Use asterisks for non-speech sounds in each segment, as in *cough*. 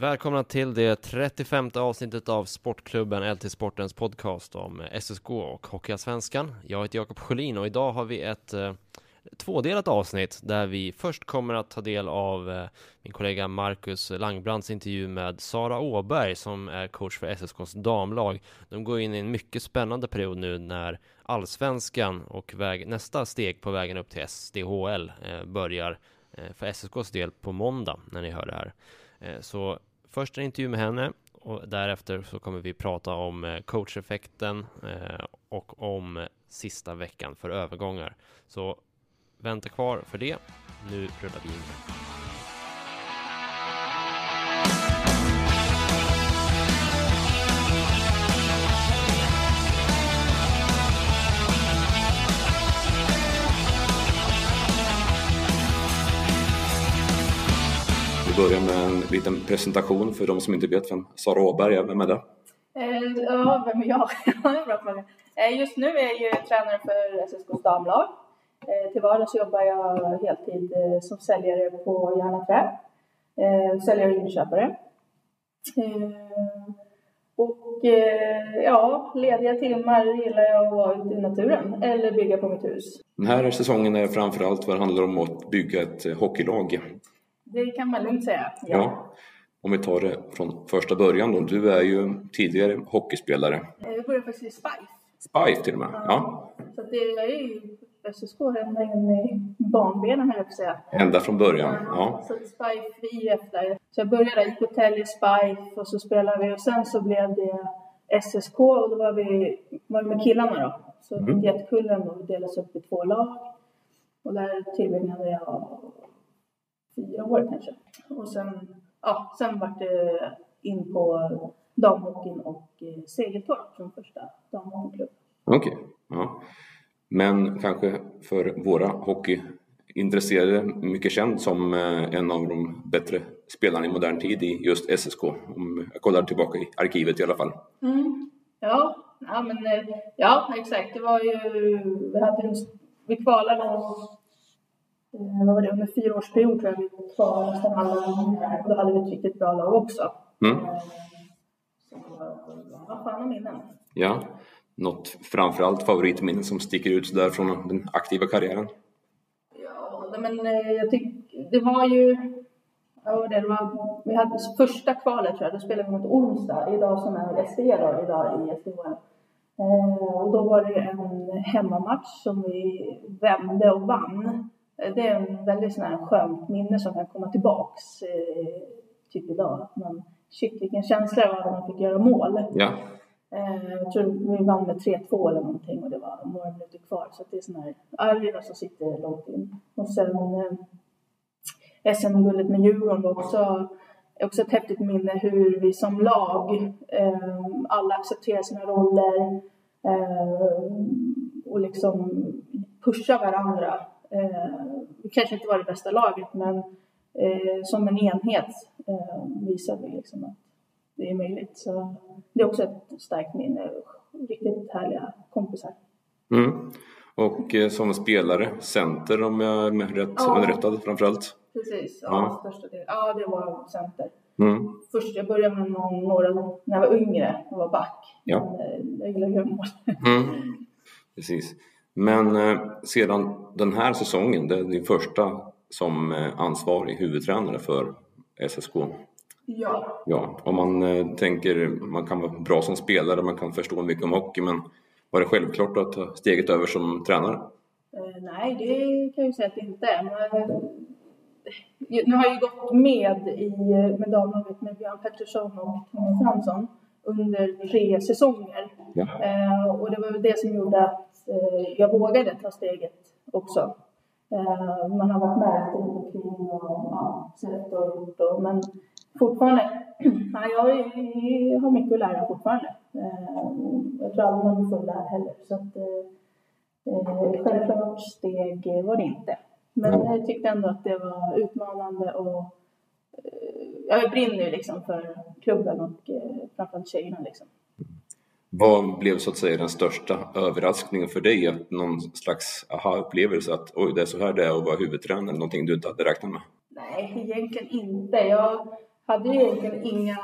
Välkomna till det 35 avsnittet av Sportklubben LT Sportens podcast om eh, SSK och Hockeyallsvenskan. Jag heter Jakob Sjölin och idag har vi ett eh, tvådelat avsnitt där vi först kommer att ta del av eh, min kollega Marcus Langbrands intervju med Sara Åberg som är coach för SSKs damlag. De går in i en mycket spännande period nu när allsvenskan och väg, nästa steg på vägen upp till SDHL eh, börjar eh, för SSKs del på måndag när ni hör det här. Eh, så först en intervju med henne och därefter så kommer vi prata om eh, coacheffekten eh, och om sista veckan för övergångar. Så vänta kvar för det. Nu rullar vi in. Vi börjar med en liten presentation för de som inte vet vem Sara Åberg är. Vem är det? Eh, ja, vem är jag? *laughs* det är en bra fråga. Eh, just nu är jag ju tränare för SSKs damlag. Eh, till vardags jobbar jag heltid som säljare på Järna Trä. Säljare och inköpare. Och ja, lediga timmar gillar jag att vara ute i naturen eller bygga på mitt hus. Den här säsongen är framförallt vad det handlar om att bygga ett hockeylag. Det kan man lugnt säga. Ja. Om vi tar det från första början då. Du är ju tidigare hockeyspelare. Jag började faktiskt i Spice. Spice till och med. Ja. Så att det, jag är ju SSK ända in i barnbenen höll jag säga. Ända från början. Ja. Så Spife IF där. Så jag började i Hotel i Spife och så spelade vi och sen så blev det SSK och då var vi var med killarna då. Så Mm. jättekullen då delades upp i två lag. Och där tillbringade jag fyra år kanske. Och sen, ja, sen var det in på damhockeyn och eh, Segeltorp som första damhockeyklubb. Okej. Ja. Men kanske för våra hockeyintresserade mycket känd som eh, en av de bättre spelarna i modern tid i just SSK. Om jag kollar tillbaka i arkivet i alla fall. Mm. Ja, ja, men eh, ja, exakt. Det var ju, vi hade en, vi kvalade och, vad var det, under fyra års period tror jag vi kvalade nästan alla. Och då hade vi ett riktigt bra lag också. Mm. Eh, Så, ja, sköna minnen. Ja. Något framförallt favoritminne som sticker ut där från den aktiva karriären? Ja, men eh, jag tycker, det var ju, ja, vad var det, var, vi hade första kvalet tror jag, då spelade vi mot Onsdag, idag som är SD då, idag i SDHL. Eh, och då var det en hemmamatch som vi vände och vann. Eh, Det är en väldigt sån här skönt minne som kan komma tillbaks, eh, typ idag. Men shit vilken känsla det var när man fick göra mål. Ja. Eh, jag tror vi vann med 3-2 eller någonting och det var några minuter kvar. Så att det är sån här arv som sitter långt in. Och sen eh, SM-guldet med Djurgården var också, också ett häftigt minne hur vi som lag, eh, alla accepterar sina roller eh, och liksom pushar varandra. Eh, vi kanske inte var det bästa laget men eh, som en enhet eh, visade vi liksom att det är möjligt. Så det är också ett starkt minne. Riktigt härliga kompisar. Mm. Och som spelare, center om jag är rätt Ja. underrättad framförallt. Precis, ja, Ja. största delen. Ja, det var center. Mm. Först jag började med någon, några när jag var yngre och var back. Ja. Jag gillar att göra mål. Mm. *laughs* Precis. Men eh, sedan den här säsongen, det är din första som eh, ansvarig huvudtränare för SSK. ja. Ja, om man eh, tänker, man kan vara bra som spelare, man kan förstå mycket om hockey, men var det självklart att ta steget över som tränare? Eh, nej, det kan jag ju säga att det inte är. Men, eh, nu har jag ju gått med i med damlaget med Björn Pettersson och Tommy Fransson under tre säsonger. Ja. Eh, och det var väl det som gjorde att eh, jag vågade ta steget också. Eh, man har varit med runt omkring och ja, sett och gjort och, men fortfarande, *clears throat* nej, jag är- har mycket att lära fortfarande. Eh, jag tror aldrig man blir full där heller. Så att, eh, Eh, självklart steg var det inte. Men jag tyckte ändå att det var utmanande och jag brinner ju liksom för klubben och eh, framförallt tjejerna liksom. Vad blev så att säga den största överraskningen för dig? Att någon slags aha-upplevelse att oj, det är så här det är att vara huvudtränare, någonting du inte hade räknat med? Nej, egentligen inte. Jag hade egentligen inga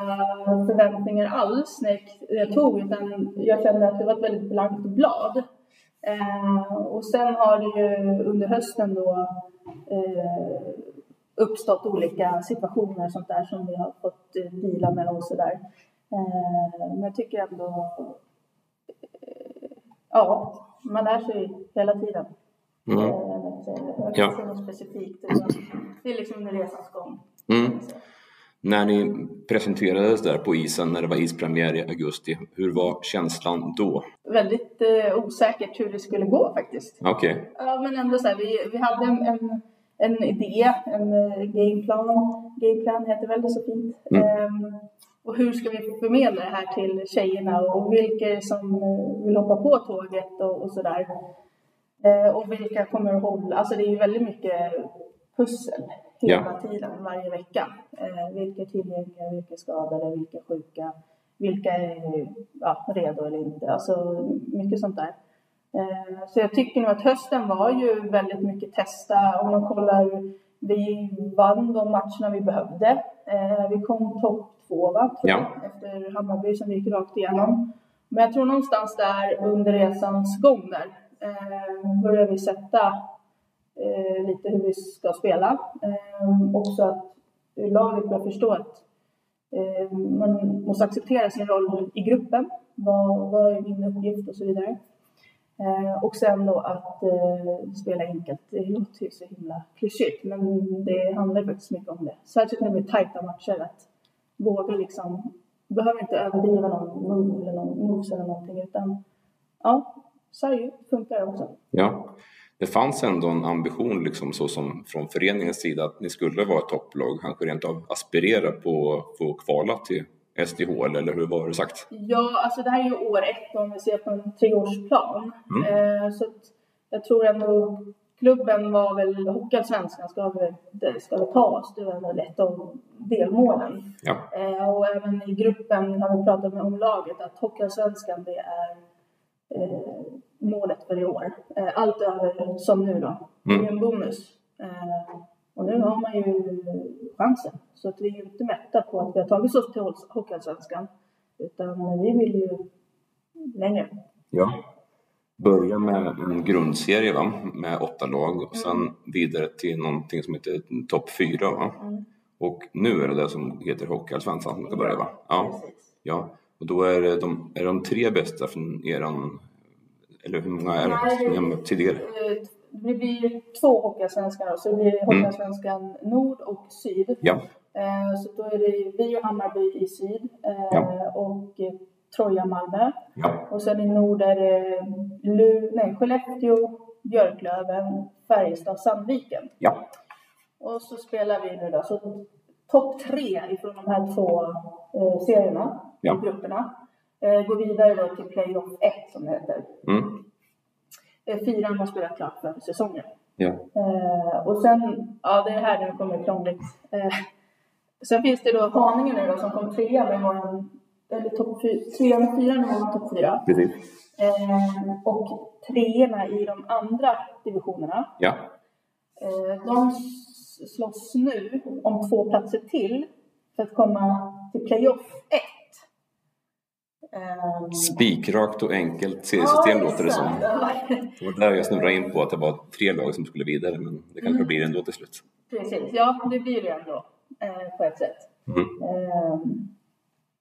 förväntningar alls när jag tog utan jag kände att det var ett väldigt blankt blad. Eh, och sen har det ju under hösten då eh, uppstått olika situationer och sånt där som vi har fått eh, dela med och sådär. Eh, men jag tycker ändå, eh, ja, man lär sig hela tiden. Mm. Eh, Ja. inte säga något specifikt, det är liksom resans gång. Mm. När ni presenterades där på isen, när det var ispremiär i augusti, hur var känslan då? Väldigt eh, osäkert hur det skulle gå faktiskt. Okej, Ja, men ändå så här, vi, vi hade en, en, en idé, en eh, gameplan. Gameplan heter väl det så fint. Mm. Ehm, och hur ska vi förmedla det här till tjejerna och vilka som eh, vill hoppa på tåget och, och sådär. Eh, och vilka kommer att hålla, alltså det är ju väldigt mycket pussel hela tiden, varje vecka. Eh, vilka är tillgängliga, vilka är skadade, vilka är sjuka, vilka är ja, redo eller inte. Alltså mycket sånt där. Eh, Så jag tycker nog att hösten var ju väldigt mycket testa. Om man kollar, vi vann de matcherna vi behövde. Eh, Vi kom topp två va, jag, efter Hammarby som vi gick rakt igenom. Men jag tror någonstans där under resans gång där eh, började vi sätta lite hur vi ska spela. Också att laget börjar förstå att man måste acceptera sin roll i gruppen. Vad, vad är min uppgift och så vidare. Eh, och sen då att eh, spela enkelt. Det låter ju så himla klyschigt men det handlar ju faktiskt mycket om det. Särskilt när det blir tajta matcher. Att våga liksom, behöver inte överdriva någon move eller någon moves eller någonting utan ja, sarg funkar också. ja. Det fanns ändå en ambition liksom så som från föreningens sida att ni skulle vara ett topplag, kanske rent av aspirera på att få kvala till SDHL eller hur var det sagt? Ja, alltså det här är ju år ett om vi ser på en treårsplan. Eh, så jag tror ändå klubben var väl, Hockeyallsvenskan ska vi, ska vi ta oss. Det var väl ett av delmålen. Ja, Eh, och även i gruppen har vi pratat med om laget att Hockeyallsvenskan det är eh, målet för i år. Allt över som nu då. Det är en bonus. Och nu har man ju chansen. Så att vi är ju inte mätta på att vi har tagit oss till Hockeyallsvenskan. Utan vi vill ju längre. ja. Börja med en grundserie va? med åtta lag och sen vidare till någonting som heter topp fyra va? Och nu är det det som heter Hockeyallsvenskan som ska börja va? Ja. Precis. Ja, och då är det de, är de tre bästa från eran, eller hur många är det mött tidigare? Eh, Det blir två Hockeyallsvenskan. Så det blir Hockeyallsvenskan Nord och Syd. Ja, Eh, Så då är det vi och Hammarby i syd eh, Ja. och eh, Troja Malmö. ja, Och sen i nord är det Lu, nej, Skellefteå, Björklöven, Färjestad, Sandviken. ja, Och så spelar vi nu då. Så topp tre ifrån de här två eh, serierna Ja. grupperna eh, går vidare då till playoff 1 som det heter. mm, Fyran har spelat klart för säsongen. ja, Eh, och sen, ja det är här det kommer krångligt. Eh, sen finns det då Haninge nu då som kom trea med våran, eller topp fyra, med fyra med våran topp fyra. precis. Eh, och treorna i de andra divisionerna. Ja, Eh, de slåss nu om två platser till för att komma till playoff 1. Eh, spikrakt och enkelt seriesystem låter det som. Ja, Det var där jag snurrade in på att det var tre lag som skulle vidare, men det kanske Mm. blir ändå till slut. Precis, ja det blir det ändå eh, på ett sätt. Mm. Eh,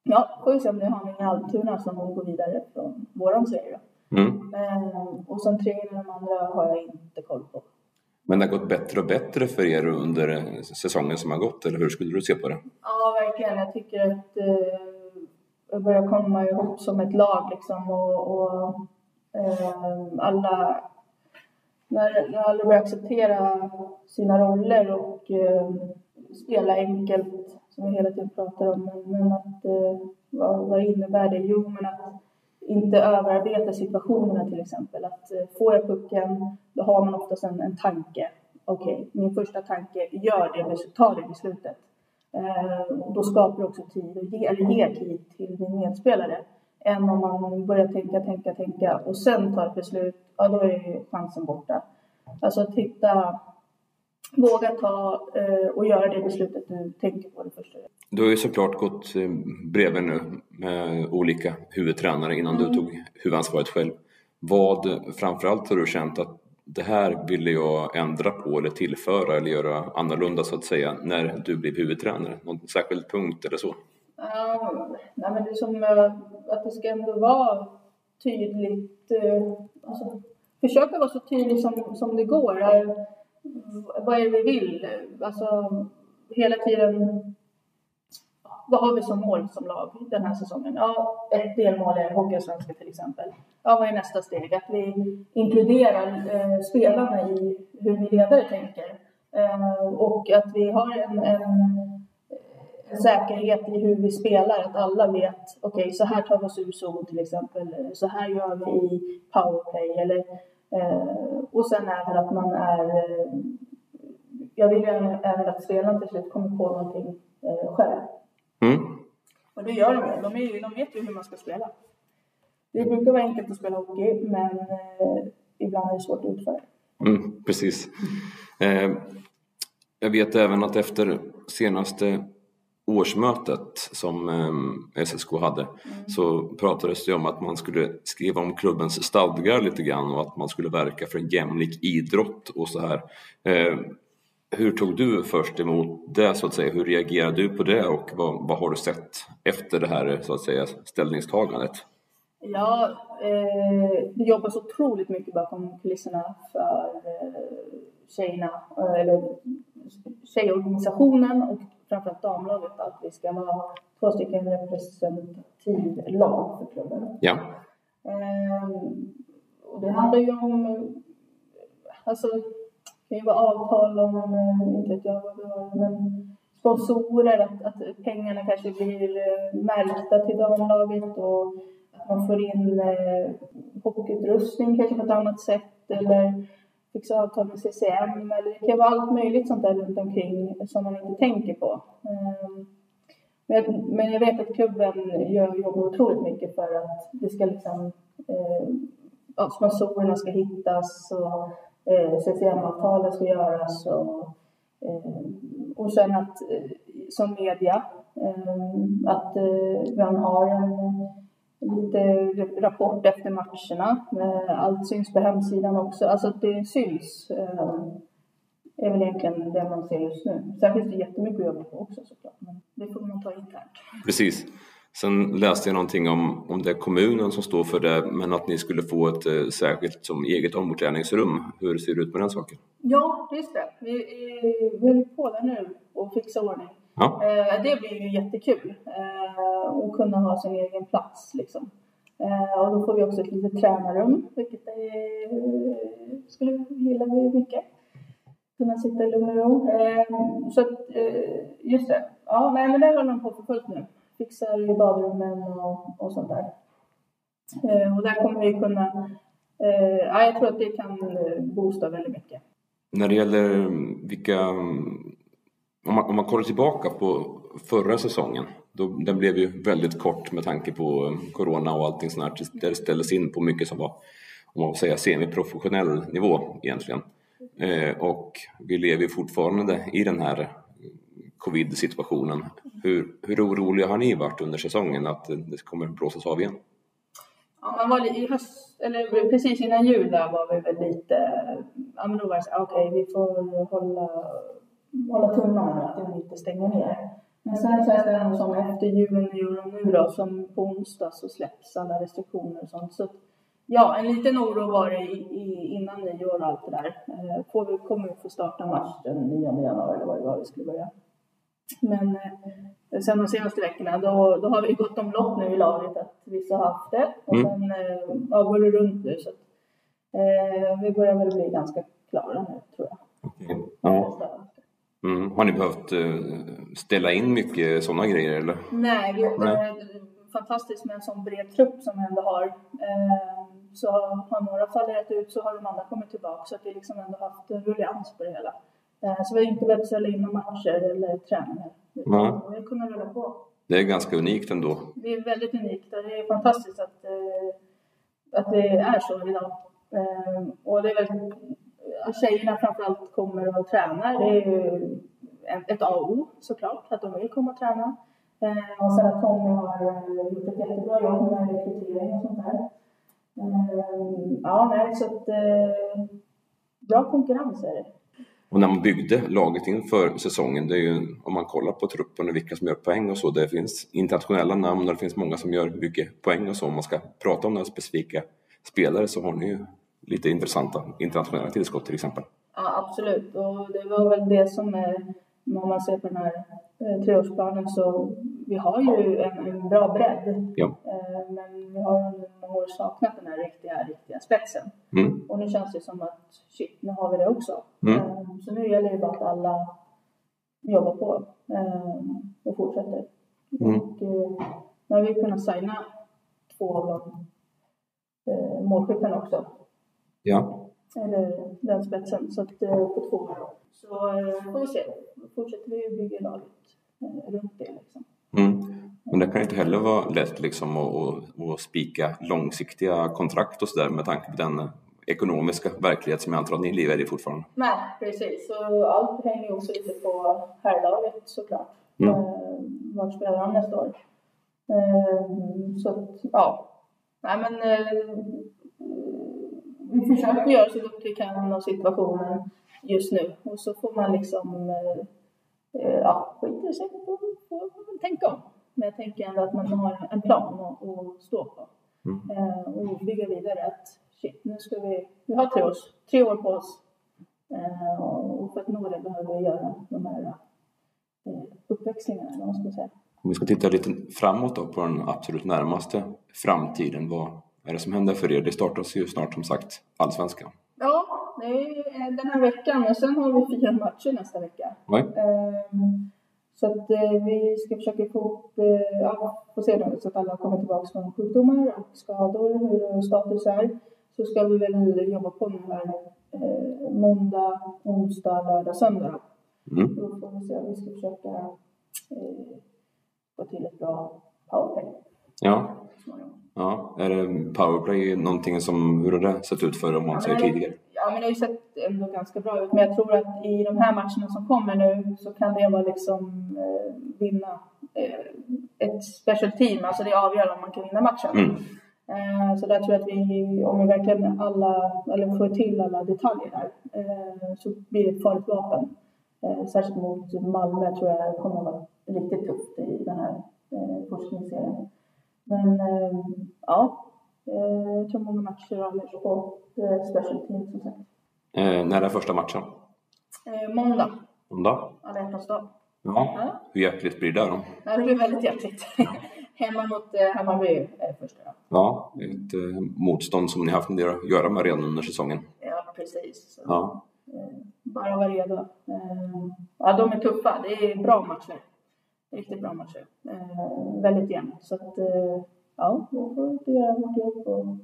ja, får vi se om det är Haninge Almtuna som går vidare från våran serie. då. Mm. Eh, och sen tre av de andra har jag inte koll på. Men det har gått bättre och bättre för er under eh, säsongen som har gått, eller hur skulle du se på det? Ja, verkligen. Jag tycker att eh, börjar komma ihop som ett lag liksom och, och eh, alla när, alla börjar acceptera sina roller och eh, spela enkelt som vi hela tiden pratar om. Men, men att eh, vad, vad innebär det? Jo, men att inte överarbeta situationerna till exempel. Att eh, får jag pucken, då har man oftast en, en tanke. Okej, okay, min första tanke, gör det, ta det beslutet. Eh, då skapar det också tid, och ge, eller ger tid till din medspelare. Än om man börjar tänka, tänka, tänka och sen tar ett beslut, ja då är chansen borta. Alltså att hitta, våga ta eh, och göra det beslutet du tänker på det första. Du har ju såklart gått eh, bredvid nu med olika huvudtränare innan mm. du tog huvudansvaret själv. Vad framförallt har du känt att det här ville jag ändra på eller tillföra eller göra annorlunda så att säga när du blev huvudtränare? Någon särskild punkt eller så? Um, nej men det är som uh, att det ska ändå vara tydligt, uh, alltså, försöka vara så tydlig som, som det går. Uh, vad är det vi vill? Alltså hela tiden vad har vi som mål som lag den här säsongen? Ja, ett delmål är Hockeyallsvenskan till exempel. Ja, vad är nästa steg? Att vi inkluderar eh, spelarna i hur vi ledare tänker. Eh, och att vi har en, en, en, säkerhet i hur vi spelar, att alla vet okej, okay, så här tar vi oss ur zon till exempel, så här gör vi i powerplay. Eller, eh, och sen även att man är... Eh, jag vill ju även att spelarna till slut kommer på någonting eh, själv. Mm. Och det gör de ju. De, är, de vet ju hur man ska spela. Det brukar vara enkelt att spela hockey, men eh, ibland är det svårt att utföra. Mm, precis. Eh, jag vet även att efter senaste årsmötet som eh, SSK hade mm. så pratades det om att man skulle skriva om klubbens stadgar lite grann och att man skulle verka för en jämlik idrott och så här. Hur tog du först emot det så att säga? Hur reagerade du på det och vad, vad har du sett efter det här så att säga ställningstagandet? Ja, eh, det jobbas otroligt mycket bakom kulisserna för eh, tjejerna, eh, eller tjejorganisationen och framförallt damlaget att vi ska vara två stycken representativ lag för klubben. Ja. Eh, och det handlar ju om, alltså kan ju vara avtal om, eh, inte vet jag vad men sponsorer, att, att pengarna kanske blir eh, märkta till damlaget och att man får in eh, hockeyutrustning kanske på ett annat sätt eller fixa avtal med CCM eller det kan vara allt möjligt sånt där runt omkring som man inte tänker på. Eh, men, men jag vet att klubben gör, jobbar otroligt mycket för att det ska liksom eh, sponsorerna ska hittas och eh, CCM-avtalet ska göras och, eh, och sen att eh, som media eh, att eh, man har en lite rapport efter matcherna. Allt syns på hemsidan också, alltså att det syns är väl egentligen det man ser just nu. Sen finns det jättemycket att jobba på också såklart, men det får man ta internt. Precis. Sen läste jag någonting om, om det är kommunen som står för det, men att ni skulle få ett eh, särskilt som eget omklädningsrum. Hur ser det ut med den saken? Ja, just det. Vi, vi håller på där nu och fixar ordning. Ja. Eh, det blir ju jättekul eh, att kunna ha sin egen plats liksom. Och då får vi också ett litet tränarrum, vilket är, skulle gilla mycket. Kunna sitta i lugn och ro. Så att, just det. Ja, nej, men det håller de på för fullt nu fixar i badrummen och, och sånt där. Eh, och där kommer vi kunna, eh, ja, jag tror att det kan eh, boosta väldigt mycket. När det gäller vilka, om man, om man kollar tillbaka på förra säsongen, då, den blev ju väldigt kort med tanke på eh, Corona och allting sånt här, där det ställdes in på mycket som var, om man får säga, semiprofessionell nivå egentligen. Eh, och vi lever fortfarande i den här covid-situationen. Hur, hur oroliga har ni varit under säsongen att det kommer blåsas av igen? Ja, man var i höst, eller precis innan jul där var vi väl lite, ja men då var det så okej okay, vi får hålla, hålla tummarna att vi inte stänger ner. Men sen känns det ändå som efter julen, nyår och nu då, som på onsdag så släpps alla restriktioner och sånt. Så ja, en liten oro var det i, i, innan nyår och allt det där. Eh, får vi, kommer vi få starta match den 9 januari eller vad det var vi skulle börja. Men eh, sen de senaste veckorna då, då har vi gått om lopp nu i laget att vissa har haft det och mm. sen eh, ja, går det runt nu så att, eh, vi börjar väl bli ganska klara nu tror jag. Okay. Ja. Mm. Har ni behövt eh, ställa in mycket sådana grejer eller? Nej, vi, Nej. fantastiskt med en sån bred trupp som vi ändå har. Eh, så har några fallit ut så har de andra kommit tillbaka så att vi liksom ändå haft en ruljans på det hela. Eh, så vi har inte behövt ställa in några matcher eller träningar. Mm. Vi har kunnat rulla på. Det är ganska unikt ändå. Det är väldigt unikt och det är fantastiskt att, eh, att det är så idag. Eh, och det är väl att tjejerna framförallt kommer och tränar. Det är ju ett A och O såklart, att de vill komma och träna. Och sen att Tommy har gjort ett jättebra jobb med rekrytering och sånt där. Ja, nej, så att bra konkurrens är det. Och när man byggde laget inför säsongen, det är ju, om man kollar på truppen och vilka som gör poäng och så, det finns internationella namn och det finns många som gör mycket poäng och så. Om man ska prata om några specifika spelare så har ni ju lite intressanta internationella tillskott till exempel. Ja, absolut. Och det var väl det som är, om man ser på den här eh, treårsplanen så vi har ju en, en bra bredd. Ja. Eh, men vi har år saknat den här riktiga, riktiga spetsen. Mm. Och nu känns det som att shit, nu har vi det också. Mm. Eh, så nu gäller det bara att alla jobbar på eh, och fortsätter. Mm. Och eh, nu har vi kunnat signa två av de eh, målskyttarna också. Ja. Eller den spetsen, så att eh, på två år. Så får vi se. Fortsätter vi bygga laget runt det liksom. Mm. Men det kan inte heller vara lätt liksom att, spika långsiktiga kontrakt och sådär med tanke på den ekonomiska verklighet som jag antar att ni lever i fortfarande. Nej, precis. Så allt hänger ju också lite på herrlaget såklart. Mm. Eh, vart spelar de nästa år? Eh, så att, ja. Nej men eh, vi försöker göra så gott vi kan av situationen just nu och så får man liksom eh, eh ja, skiter sig man tänka om. Men jag tänker ändå att man har en plan att, att stå på Mm. eh, och bygga vidare. Att shit, nu ska vi, vi har tre, års, tre år på oss eh, och för att nå det behöver vi göra de här eh, uppväxlingarna, vad man ska säga. Om vi ska titta lite framåt då på den absolut närmaste framtiden, vad är det som händer för er? Det startas ju snart som sagt Allsvenskan. Ja, det är den här veckan och sen har vi fyra matcher nästa vecka. Oj. Ehm, Så att eh, vi ska försöka få upp, eh, ja, få se då, så att alla kommer tillbaka från sjukdomar och skador, hur status är. Så ska vi väl jobba på nu här eh, måndag, onsdag, lördag, söndag. Mm. Då får vi se, vi ska försöka eh, få till ett bra powerplay. Ja. ja, är det powerplay någonting som, hur har det sett ut för om man säger tidigare? Ja, men det har ju sett ändå ganska bra ut. Men jag tror att i de här matcherna som kommer nu så kan det vara liksom eh, vinna eh, ett special team. Alltså det avgör om man kan vinna matchen. Mm. Eh, så där tror jag att vi, om vi verkligen alla, eller får till alla detaljer där, eh, så blir det ett farligt vapen. Eh, särskilt mot Malmö tror jag kommer att vara riktigt tufft i den här eh, forskningsserien. Men eh, ja, eh, jag tror många matcher avgörs på eh, special team som sagt. Eh, när är första matchen? Eh, måndag, Måndag? alla hjärtans dag. Ja. Ja. Hur hjärtligt blir det då? Ja, det blir väldigt hjärtligt. *laughs* Hemma mot eh, Hammarby är första då. Ja, ett eh, motstånd som ni haft en del att göra med redan under säsongen. Ja, precis. Så, Ja. bara vara redo. Eh, ja, de är tuffa. Det är bra matcher. Riktigt bra matcher. Eh, väldigt jämnt. Så att, eh, ja, vi får göra vårt jobb och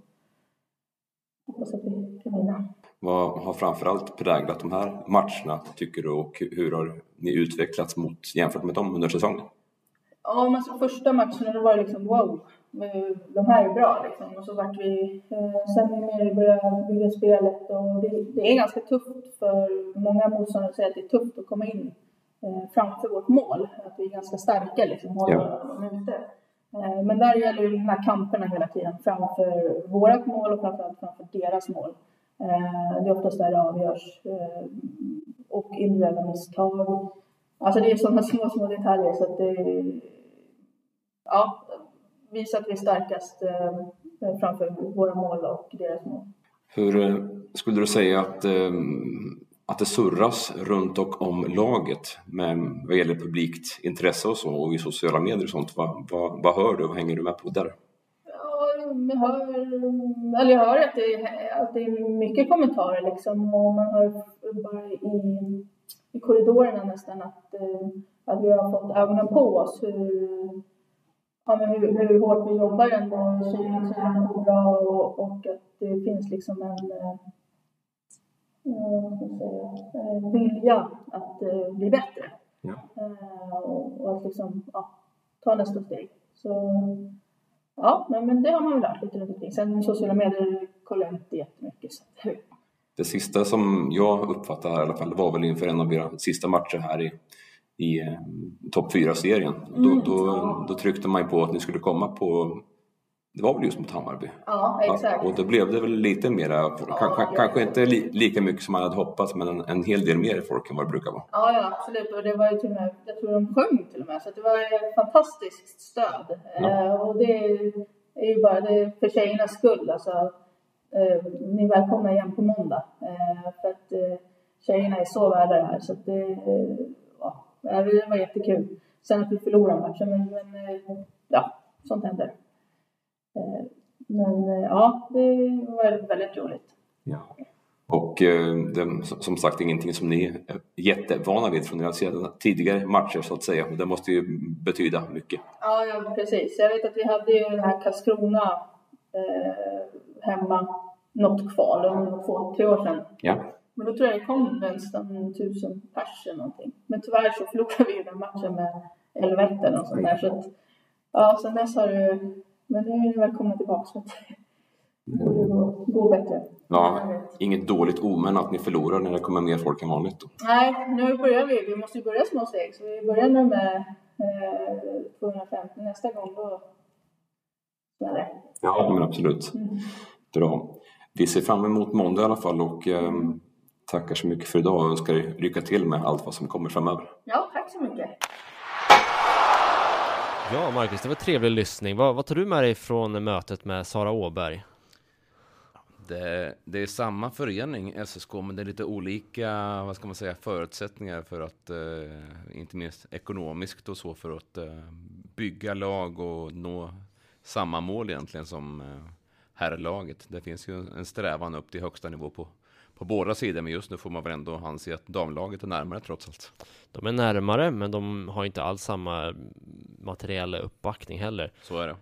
hoppas att vi kan vinna. Vad har framförallt präglat de här matcherna tycker du och hur har ni utvecklats mot jämfört med dem under säsongen? Ja, men så första matchen då var det liksom wow, eh, de här är bra liksom. Och så vart vi, eh, sen mer vi började bygga spelet och det, det är ganska tufft för många motståndare säger att det är tufft att komma in framför vårt mål. Att vi är ganska starka liksom, Ja. ute. Eh, men där gäller det att vinna kamperna hela tiden framför vårat mål och framförallt framför deras mål. Eh, det är oftast där det avgörs. Eh, och individuella misstag. Alltså det är sådana *laughs* små, små detaljer så att det ja, visa att vi är starkast eh, framför våra mål och deras mål. Hur eh, skulle du säga att, eh, att det surras runt och om laget med, vad gäller publikt intresse och så och i sociala medier och sånt? Vad, vad, vad hör du? Vad hänger du med på där? Ja, jag hör, eller jag hör att det, är, att det är mycket kommentarer liksom och man hör bara i, i korridorerna nästan att, eh, att vi har fått ögonen på oss hur, ja, men hur, hur hårt vi jobbar ändå, kylan tränar bra och, och att det finns liksom en eh, eh, eh, vilja att eh, bli bättre. Ja. Eh, och, och att liksom, ja, ta nästa steg. Så ja, men, det har man väl lärt lite runt omkring. Sen sociala medier kollar jag inte jättemycket. Så *laughs* Det sista som jag uppfattade här i alla fall var väl inför en av era sista matcher här i, i topp 4-serien. Mm. Då, då, då tryckte man ju på att ni skulle komma på, det var väl just mot Hammarby? ja, exakt. och då blev det väl lite mera, kanske, kanske inte li, lika mycket som man hade hoppats men en, en hel del mer folk än vad det brukar vara. Ja, ja, absolut. Och det var ju till och med, jag tror de sjöng till och med, så det var ett fantastiskt stöd. Eh, och det är ju bara det för tjejernas skull. Alltså, eh, ni är välkomna igen på måndag. Eh, för att eh, tjejerna är så värda det här. Så att det, eh, ja, det var jättekul. Sen att vi förlorade matchen, men, men eh, ja, sånt händer. Eh, men eh, ja, det var väldigt roligt. Ja. Och eh, det, som sagt ingenting som ni är jättevana vid från era tidigare matcher så att säga. Det måste ju betyda mycket. Ja, ja, precis. Jag vet att vi hade ju den här Karlskrona eh, hemma, något kval, under två, tre år sedan. Ja, Men då tror jag det kom nästan tusen pers eller någonting. Men tyvärr så förlorade vi ju den matchen med 11-1 eller något sånt där. Så att, ja, sen dess har det Men nu är ni välkomna tillbaka så att det borde gå, gå bättre. ja inget dåligt omen att ni förlorar när det kommer mer folk än vanligt. Då. Nej, nu börjar vi. Vi måste ju börja små steg. Så vi börjar nu med eh, 250. Nästa gång då det. Ja, men absolut. Mm. Bra. Vi ser fram emot måndag i alla fall och eh, tackar så mycket för idag och önskar lycka till med allt vad som kommer framöver. Ja, tack så mycket. Ja, Marcus, det var trevlig lyssning. Vad, vad tar du med dig från mötet med Sara Åberg? Det, det är samma förening, SSK, men det är lite olika vad ska man säga, förutsättningar för att, eh, inte minst ekonomiskt och så, för att eh, bygga lag och nå samma mål egentligen som eh, herrlaget. Det finns ju en strävan upp till högsta nivå på, på båda sidor, men just nu får man väl ändå anse att damlaget är närmare trots allt. De är närmare, men de har inte alls samma materiella uppbackning heller. Så är det.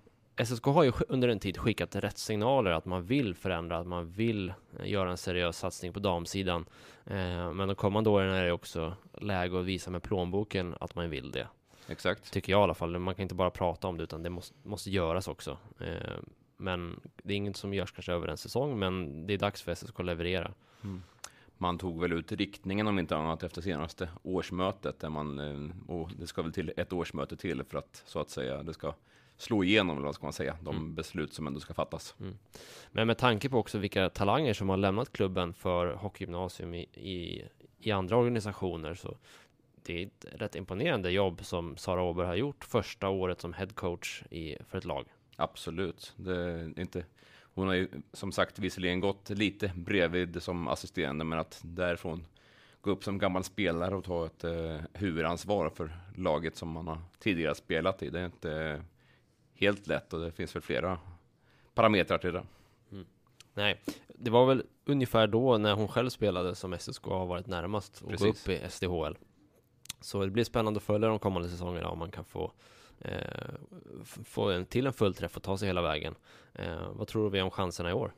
SSK har ju under en tid skickat rätt signaler att man vill förändra, att man vill eh, göra en seriös satsning på damsidan. Eh, men de kommande åren är det också läge att visa med plånboken att man vill det. Exakt. Tycker jag i alla fall. Man kan inte bara prata om det, utan det måste, måste göras också. Eh, men det är inget som görs kanske över en säsong, men det är dags för SSK att leverera. Man tog väl ut riktningen om inte annat efter senaste årsmötet. Där man, eh, och det ska väl till ett årsmöte till för att så att säga det ska slå igenom, eller vad ska man säga, de beslut som ändå ska fattas. Men med tanke på också vilka talanger som har lämnat klubben för hockeygymnasium i, i, i andra organisationer så det är ett rätt imponerande jobb som Sara Åberg har gjort första året som headcoach i, för ett lag. Absolut. Det är inte, hon har ju som sagt visserligen gått lite bredvid som assisterande, men att därifrån gå upp som gammal spelare och ta ett eh, huvudansvar för laget som man har tidigare spelat i. Det är inte helt lätt och det finns väl flera parametrar till det. Nej, det var väl ungefär då när hon själv spelade som SSK har varit närmast att gå Precis. upp i SDHL. Så det blir spännande att följa de kommande säsongerna om man kan få eh, få en till en fullträff och ta sig hela vägen. Eh, vad tror vi om chanserna i år?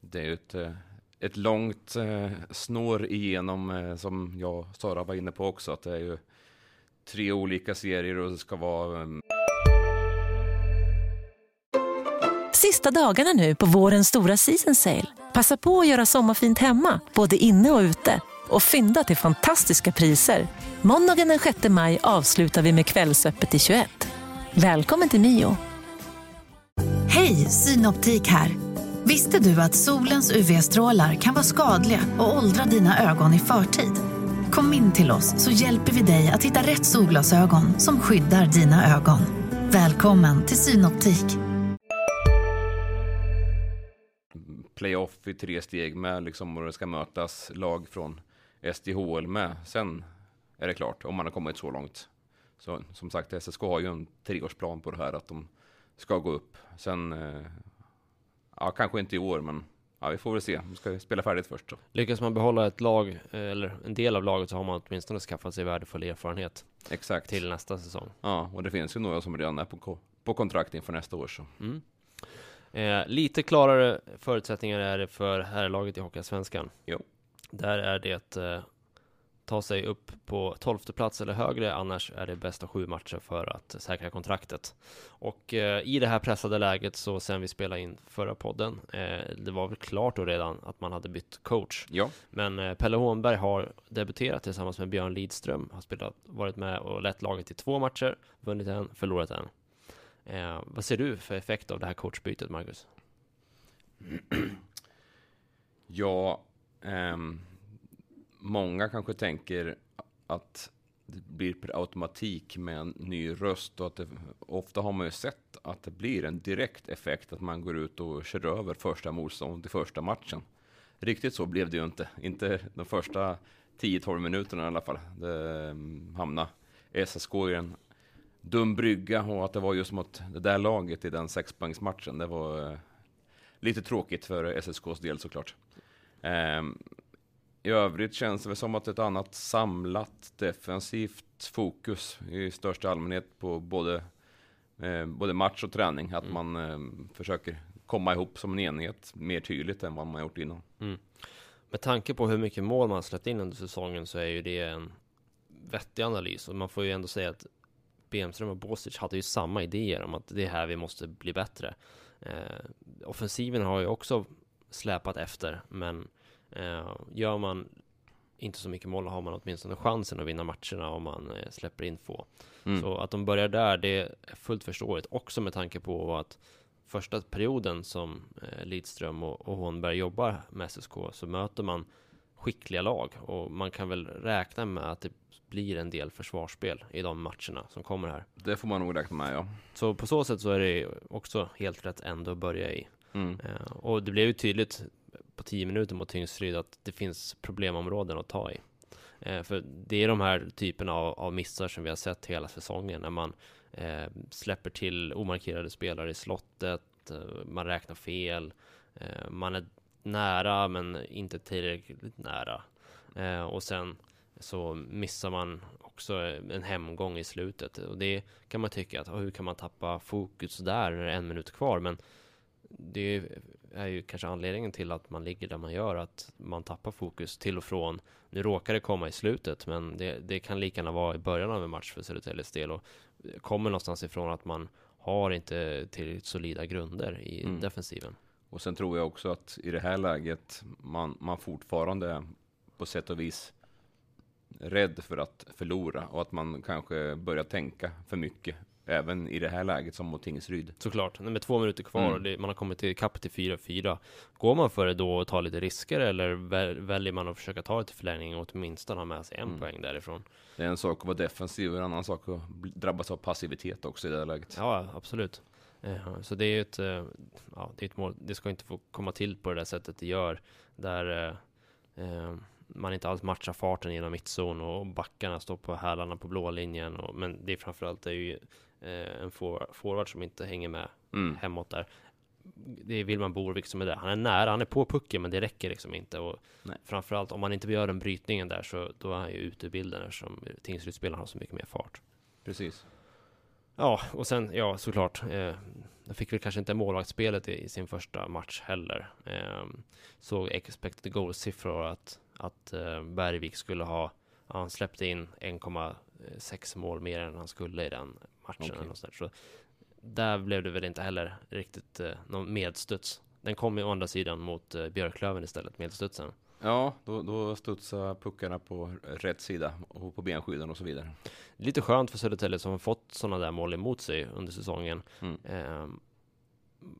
Det är ju ett, eh, ett långt eh, snår igenom, eh, som jag och Sara var inne på också, att det är ju tre olika serier och det ska vara eh, Sista dagarna nu på vårens stora season sale. Passa på att göra sommarfint hemma, både inne och ute. Och fynda till fantastiska priser. Måndagen den 6 maj avslutar vi med Kvällsöppet i 21. Välkommen till Mio. Hej, Synoptik här. Visste du att solens UV-strålar kan vara skadliga och åldra dina ögon i förtid? Kom in till oss så hjälper vi dig att hitta rätt solglasögon som skyddar dina ögon. Välkommen till Synoptik. playoff i tre steg med liksom och det ska mötas lag från SDHL med. Sen är det klart om man har kommit så långt. Så som sagt, SSK har ju en treårsplan på det här att de ska gå upp. Sen, eh, ja kanske inte i år, men ja, vi får väl se. Vi ska spela färdigt först. Så. Lyckas man behålla ett lag, eh, eller en del av laget, så har man åtminstone skaffat sig värdefull erfarenhet Exakt. till nästa säsong. Ja, och det finns ju några som redan är på, på kontrakt inför nästa år. Så. Mm. Eh, lite klarare förutsättningar är det för herrlaget i Hockeyallsvenskan. Jo. Där är det eh, ta sig upp på tolfte plats eller högre, annars är det bästa sju matcher för att säkra kontraktet. Och eh, i det här pressade läget så sen vi spelade in förra podden, eh, det var väl klart då redan att man hade bytt coach. Ja, Men eh, Pelle Hånberg har debuterat tillsammans med Björn Lidström, har spelat, varit med och lett laget i två matcher, vunnit en, förlorat en. Eh, vad ser du för effekt av det här coachbytet, Marcus? ja ehm, många kanske tänker att det blir per automatik med en ny röst och att det, ofta har man ju sett att det blir en direkt effekt att man går ut och kör över första motståndet i första matchen. Riktigt så blev det ju inte, inte de första 10-12 minuterna i alla fall. Det ehm, hamnade SSK i en dum brygga och att det var just mot det där laget i den sexpoängsmatchen. Det var eh, lite tråkigt för SSKs del såklart. Um, i övrigt känns det väl som att ett annat samlat defensivt fokus i största allmänhet på både, eh, både match och träning. Att Mm. man eh, försöker komma ihop som en enhet mer tydligt än vad man gjort innan. Med tanke på hur mycket mål man släppt in under säsongen så är ju det en vettig analys och man får ju ändå säga att Bemström och Bosic hade ju samma idéer om att det är här vi måste bli bättre. Eh, offensiven har ju också släpat efter, men eh, gör man inte så mycket mål har man åtminstone chansen att vinna matcherna om man eh, släpper in få. Mm. Så att de börjar där, det är fullt förståeligt. Också med tanke på att första perioden som eh, Lidström och, och Hånberg jobbar med SSK så möter man skickliga lag och man kan väl räkna med att det blir en del försvarsspel i de matcherna som kommer här. Det får man nog räkna med, ja. Så på så sätt så är det också helt rätt ändå att börja i. Mm. Eh, och det blev ju tydligt på 10 minuter mot Tingsryd att det finns problemområden att ta i. Eh, för det är de här typerna av, av missar som vi har sett hela säsongen när man eh, släpper till omarkerade spelare i slottet, man räknar fel, man är nära men inte tillräckligt nära. Och sen så missar man också en hemgång i slutet och det kan man tycka att hur kan man tappa fokus där när det är en minut kvar men det är ju kanske anledningen till att man ligger där man gör, att man tappar fokus till och från. Nu råkar det komma i slutet, men det, det kan lika gärna vara i början av en match för Södertäljes del och kommer någonstans ifrån att man har inte tillräckligt solida grunder i Mm. defensiven. Och sen tror jag också att i det här läget man, man fortfarande på sätt och vis rädd för att förlora och att man kanske börjar tänka för mycket även i det här läget som mot Tingsryd. Såklart, med två minuter kvar Mm. och det, man har kommit till kapp till 4-4. Går man för det då och tar lite risker eller väl, väljer man att försöka ta det till förlängning och åtminstone ha med sig en Mm. poäng därifrån? Det är en sak att vara defensiv och en annan sak att drabbas av passivitet också i det här läget. Ja, absolut. Eh, Så det är ju ett, eh, ja, det är ett mål. Det ska inte få komma till på det där sättet det gör. Där eh, eh, man inte alls matchar farten genom mittzon och backarna står på hälarna på blå linjen. Och, men det är framförallt det är ju eh, en forward, forward som inte hänger med Mm. hemåt där. Det är Wilman Borvik som är där. Han är nära, han är på pucken men det räcker liksom inte. Och Nej. framförallt om man inte gör den brytningen där så då är han ju ute ur bilden eftersom Tingsrydspelaren har så mycket mer fart. Precis. Ja, och sen, ja såklart. Eh, jag fick väl kanske inte målvaktsspelet i, i sin första match heller. Eh, såg expected goal-siffror att, att eh, Bergvik skulle ha, han släppte in 1,6 mål mer än han skulle i den matchen. Okej. Eller något sånt där. Så där blev det väl inte heller riktigt eh, någon medstuds. Den kom ju å andra sidan mot eh, Björklöven istället, medstudsen. Ja, då, då studsar puckarna på rätt sida och på benskydden och så vidare. Lite skönt för Södertälje som har fått sådana där mål emot sig under säsongen. Mm. Eh,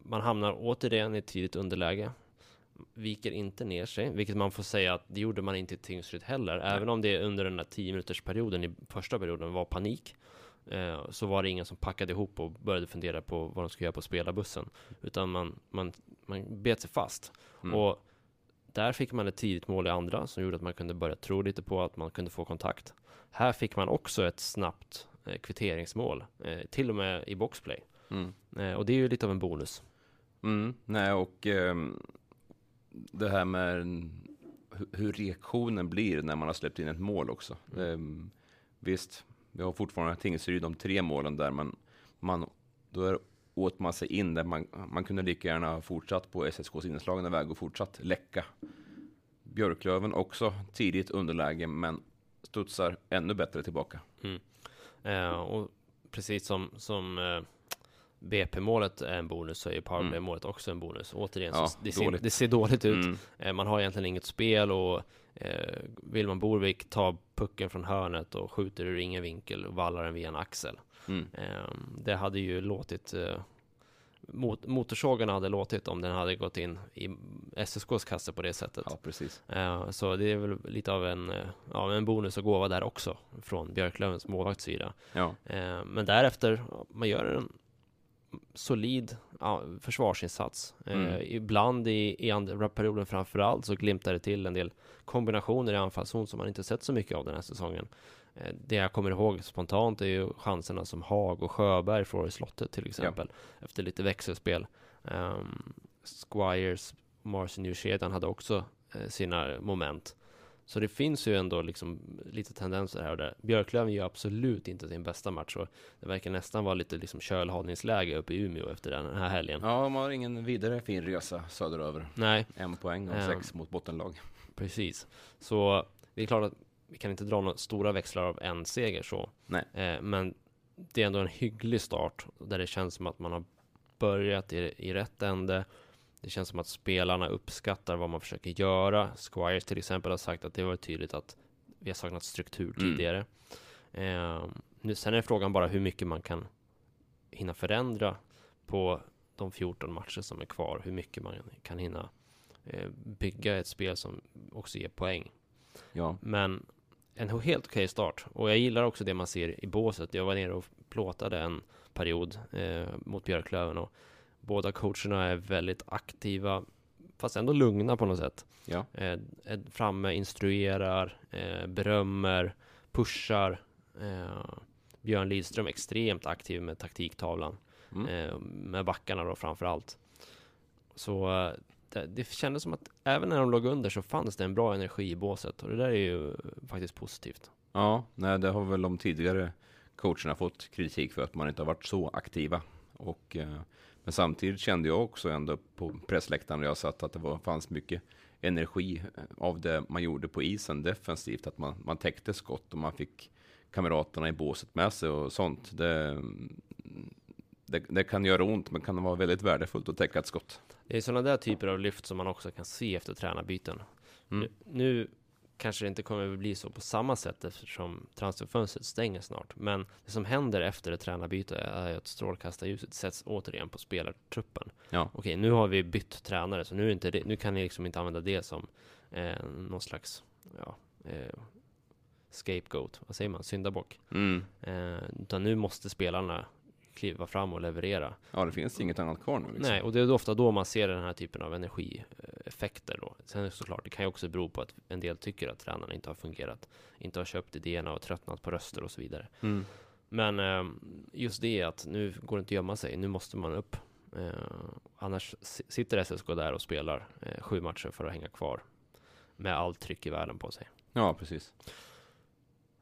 man hamnar återigen i tidigt underläge. Viker inte ner sig, vilket man får säga att det gjorde man inte i Tingsryd heller. Även om det under den där 10 minuters perioden i första perioden var panik. Eh, så var det ingen som packade ihop och började fundera på vad de skulle göra på spelarbussen. Utan man, man, man bet sig fast. Mm. Och där fick man ett tidigt mål i andra som gjorde att man kunde börja tro lite på att man kunde få kontakt. Här fick man också ett snabbt eh, kvitteringsmål, eh, till och med i boxplay. Mm. Eh, och det är ju lite av en bonus. Mm, nej, och ehm, det här med hur reaktionen blir när man har släppt in ett mål också. Ehm, visst, vi har fortfarande Tingsryd de tre målen där, men man då är, åt man sig in där man, man kunde lika gärna ha fortsatt på SSKs inslagna väg och fortsatt läcka. Björklöven också tidigt underläge, men studsar ännu bättre tillbaka. Mm. Eh, och precis som, som eh, BP-målet är en bonus så är ju powerplay-målet också en bonus. Återigen, Ja, så det, ser, dåligt. det ser dåligt ut. Mm. Eh, man har egentligen inget spel och eh, Wilman Borvik tar pucken från hörnet och skjuter ur ingen vinkel och vallar den via en axel. Mm. Eh, det hade ju låtit eh, mot, Motorsågarna hade låtit om den hade gått in i SSKs kasse på det sättet. Ja, precis. Eh, så det är väl lite av en, eh, ja, en bonus och gåva där också från Björklövens målvaktssida. Ja, Eh, men därefter, man gör en solid ja, försvarsinsats. Eh, Mm. ibland i, i andra perioden framförallt så glimtar det till en del kombinationer i anfallszon som man inte sett så mycket av den här säsongen. Eh, det jag kommer ihåg spontant är ju chanserna som Haag och Sjöberg får i slottet till exempel. Efter lite växelspel. Um, Squires, Marcinus-kedjan hade också eh, sina moment. Så det finns ju ändå liksom lite tendenser här och där. Björklöven gör absolut inte sin bästa match och det verkar nästan vara lite liksom kölhållningsläge uppe i Umeå efter den här helgen. ja de har ingen vidare fin resa söderöver. Nej, En poäng och Ehm. sex mot bottenlag. precis. Så det är klart att vi kan inte dra några stora växlar av en seger så. Nej. Eh, men det är ändå en hygglig start där det känns som att man har börjat i, i rätt ände. Det känns som att spelarna uppskattar vad man försöker göra. Squires till exempel har sagt att det var tydligt att vi har saknat struktur Mm. tidigare. Eh, nu, sen är frågan bara hur mycket man kan hinna förändra på de 14 matcher som är kvar. Hur mycket man kan hinna eh, bygga ett spel som också ger poäng. Ja, Men en helt okej start. Och jag gillar också det man ser i båset. Jag var nere och plåtade en period eh, mot Björklöven och båda coacherna är väldigt aktiva fast ändå lugna på något sätt. ja, Eh, framme, instruerar, eh, berömmer, pushar. Eh, Björn Lidström extremt aktiv med taktiktavlan. Mm. Eh, med backarna då framför allt. Så eh, det, det kändes som att även när de låg under så fanns det en bra energi i båset och det där är ju faktiskt positivt. ja, nej, det har väl de tidigare coacherna fått kritik för att man inte har varit så aktiva. Och, eh, men samtidigt kände jag också ändå på pressläktaren när jag satt att det var, fanns mycket energi eh, av det man gjorde på isen defensivt. Att man, man täckte skott och man fick kamraterna i båset med sig och sånt. Det, det, det kan göra ont men kan vara väldigt värdefullt att täcka ett skott. Det är sådana där typer av lyft som man också kan se efter tränarbyten. Mm. Nu, nu kanske det inte kommer att bli så på samma sätt eftersom transferfönstret stänger snart. Men det som händer efter ett tränarbyte är att strålkastarljuset sätts återigen på spelartruppen. Ja. Okej, nu har vi bytt tränare, så nu, inte det, nu kan ni liksom inte använda det som eh, någon slags ja, eh, scapegoat, vad säger man, syndabock. Mm. Eh, utan nu måste spelarna kliva fram och leverera. Ja, det finns inget annat kvar nu. Liksom. Nej, och det är ofta då man ser den här typen av energieffekter då. Sen såklart, det kan ju också bero på att en del tycker att tränarna inte har fungerat, inte har köpt idéerna och tröttnat på röster och så vidare. Mm. Men eh, just det att nu går det inte att gömma sig, nu måste man upp. Eh, annars si- sitter SSK där och spelar eh, sju matcher för att hänga kvar. Med allt tryck i världen på sig. Ja, precis.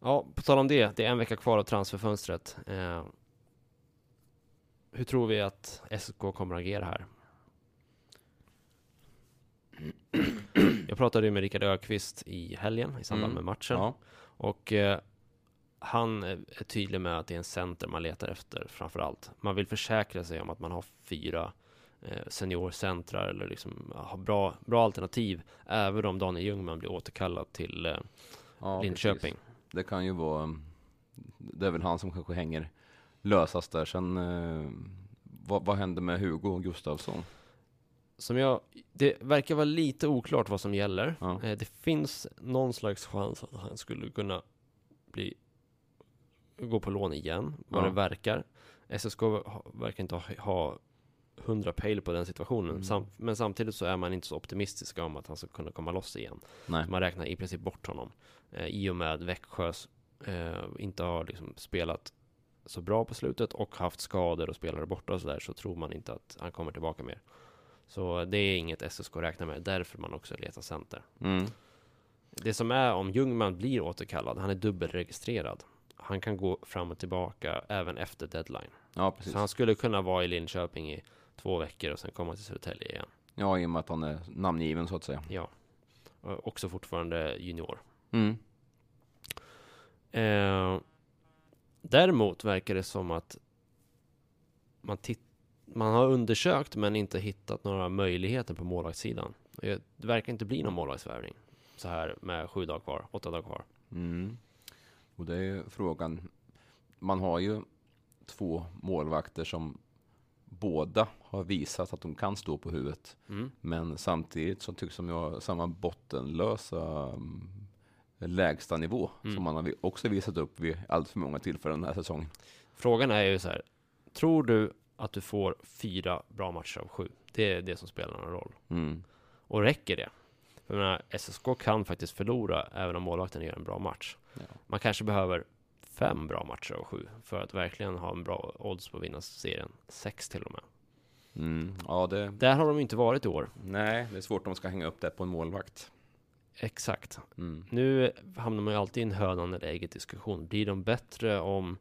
Ja, på tal om det, det är en vecka kvar av transferfönstret. Hur tror vi att SSK kommer att agera här? Jag pratade ju med Rickard Öqvist i helgen i samband Mm. med matchen. Ja. Och eh, han är tydlig med att det är en center man letar efter framför allt. Man vill försäkra sig om att man har fyra eh, seniorcentrar eller liksom har bra, bra alternativ. Även om Daniel Ljungman blir återkallad till eh, Ja, Linköping. precis. Det kan ju vara, det är väl han som kanske hänger lösast där. Sen, eh, vad, vad händer med Hugo Gustafsson? Som jag, det verkar vara lite oklart vad som gäller. Ja. Eh, det finns någon slags chans att han skulle kunna bli gå på lån igen, vad Ja. det verkar. SSK verkar inte ha, ha 100 pejl på den situationen. Mm. Sam, men samtidigt så är man inte så optimistiska om att han ska kunna komma loss igen. Nej. Man räknar i princip bort honom. Eh, I och med Växjös eh, inte har liksom spelat så bra på slutet och haft skador och spelare borta och sådär så tror man inte att han kommer tillbaka mer. Så det är inget SSK räknar med, därför man också letar center. Mm. Det som är om Ljungman blir återkallad, han är dubbelregistrerad. Han kan gå fram och tillbaka även efter deadline. Ja, precis. Så han skulle kunna vara i Linköping i två veckor och sen komma till Södertälje igen. Ja, i och med att han är namngiven så att säga. Ja. Och också fortfarande junior. Mm. Eh, däremot verkar det som att man, man har undersökt men inte hittat några möjligheter på målvaktssidan. Det verkar inte bli någon målvaktsvärvning så här med sju dagar kvar, åtta dagar kvar. Mm. Och det är frågan. Man har ju två målvakter som båda har visat att de kan stå på huvudet. Mm. Men samtidigt så tycks de ju ha samma bottenlösa mm, lägsta nivå Mm. som man har också visat upp vid allt för många tillfällen den här säsongen. Frågan är ju så här, tror du att du får fyra bra matcher av sju? Det är det som spelar någon roll. Mm. Och räcker det? För jag menar, SSK kan faktiskt förlora även om målvakten gör en bra match. Ja. Man kanske behöver fem bra matcher av sju för att verkligen ha en bra odds på att vinna serien. Sex till och med. Mm. Ja, det, Där har de inte varit i år. nej, det är svårt om man ska hänga upp det på en målvakt. Exakt. Mm. Nu hamnar man ju alltid i en hönan eller ägget diskussion. Blir de bättre om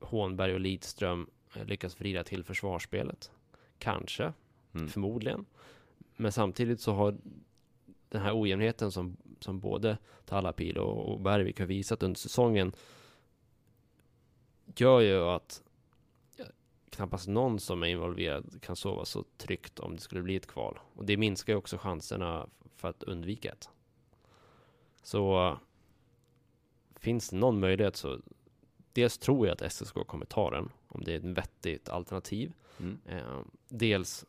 Hånberg och Lidström lyckas vrida till försvarsspelet? Kanske, Mm. förmodligen. Men samtidigt så har den här ojämnheten som, som både Tallapil och, och Bergvik har visat under säsongen gör ju att knappast någon som är involverad kan sova så tryggt om det skulle bli ett kval. Och det minskar ju också chanserna för att undvika ett. Så finns det någon möjlighet så dels tror jag att SSK kommer ta den om det är ett vettigt alternativ. Mm. Eh, dels